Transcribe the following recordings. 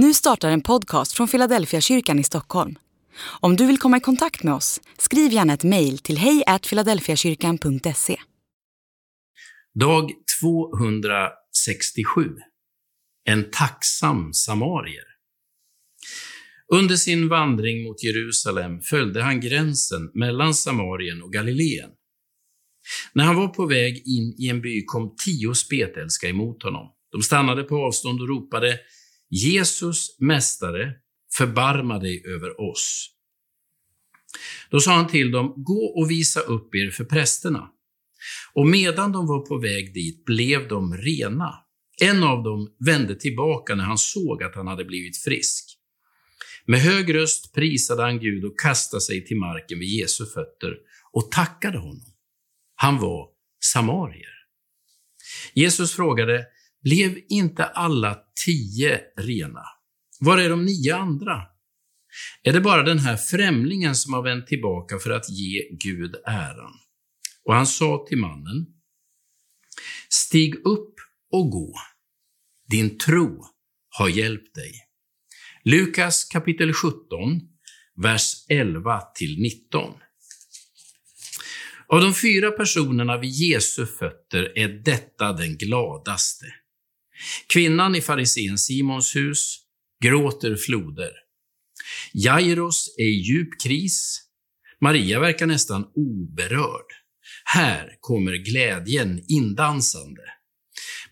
Nu startar en podcast från Philadelphia kyrkan i Stockholm. Om du vill komma i kontakt med oss, skriv gärna ett mejl till hejfiladelfiakyrkan.se. Dag 267. En tacksam samarier. Under sin vandring mot Jerusalem följde han gränsen mellan Samarien och Galileen. När han var på väg in i en by kom tio spetälska emot honom. De stannade på avstånd och ropade Jesus, Mästare, förbarma dig över oss. Då sa han till dem, gå och visa upp er för prästerna. Och medan de var på väg dit blev de rena. En av dem vände tillbaka när han såg att han hade blivit frisk. Med hög röst prisade han Gud och kastade sig till marken vid Jesu fötter och tackade honom. Han var samarier. Jesus frågade, blev inte alla tio rena? Var är de nio andra? Är det bara den här främlingen som har vänt tillbaka för att ge Gud äran? Och han sa till mannen, Stig upp och gå. Din tro har hjälpt dig. Lukas kapitel 17, vers 11 till 19. Av de fyra personerna vid Jesu fötter är detta den gladaste. Kvinnan i farisén Simons hus gråter floder. Jairos är i djup kris. Maria verkar nästan oberörd. Här kommer glädjen indansande.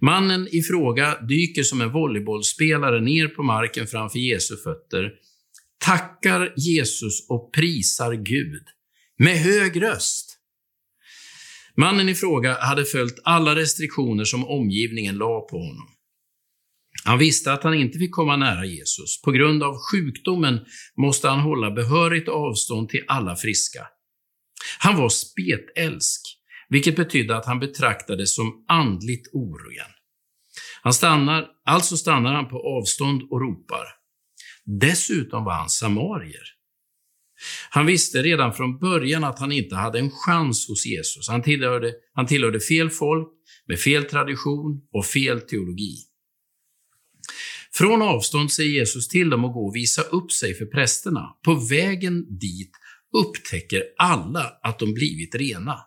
Mannen i fråga dyker som en volleybollspelare ner på marken framför Jesu fötter, tackar Jesus och prisar Gud med hög röst. Mannen i fråga hade följt alla restriktioner som omgivningen la på honom. Han visste att han inte fick komma nära Jesus. På grund av sjukdomen måste han hålla behörigt avstånd till alla friska. Han var spetälsk, vilket betydde att han betraktades som andligt oren. Han stannar, alltså stannar han på avstånd och ropar. Dessutom var han samarier. Han visste redan från början att han inte hade en chans hos Jesus. Han tillhörde, han tillhörde fel folk, med fel tradition och fel teologi. Från avstånd säger Jesus till dem att gå och visa upp sig för prästerna. På vägen dit upptäcker alla att de blivit rena.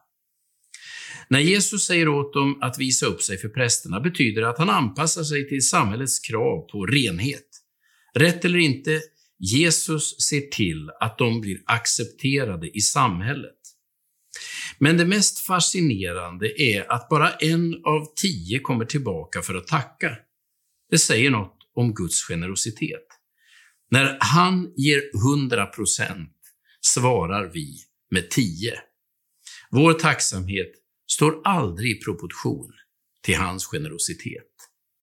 När Jesus säger åt dem att visa upp sig för prästerna betyder det att han anpassar sig till samhällets krav på renhet. Rätt eller inte, Jesus ser till att de blir accepterade i samhället. Men det mest fascinerande är att bara en av tio kommer tillbaka för att tacka. Det säger något om Guds generositet. När han ger 100 procent svarar vi med 10. Vår tacksamhet står aldrig i proportion till hans generositet.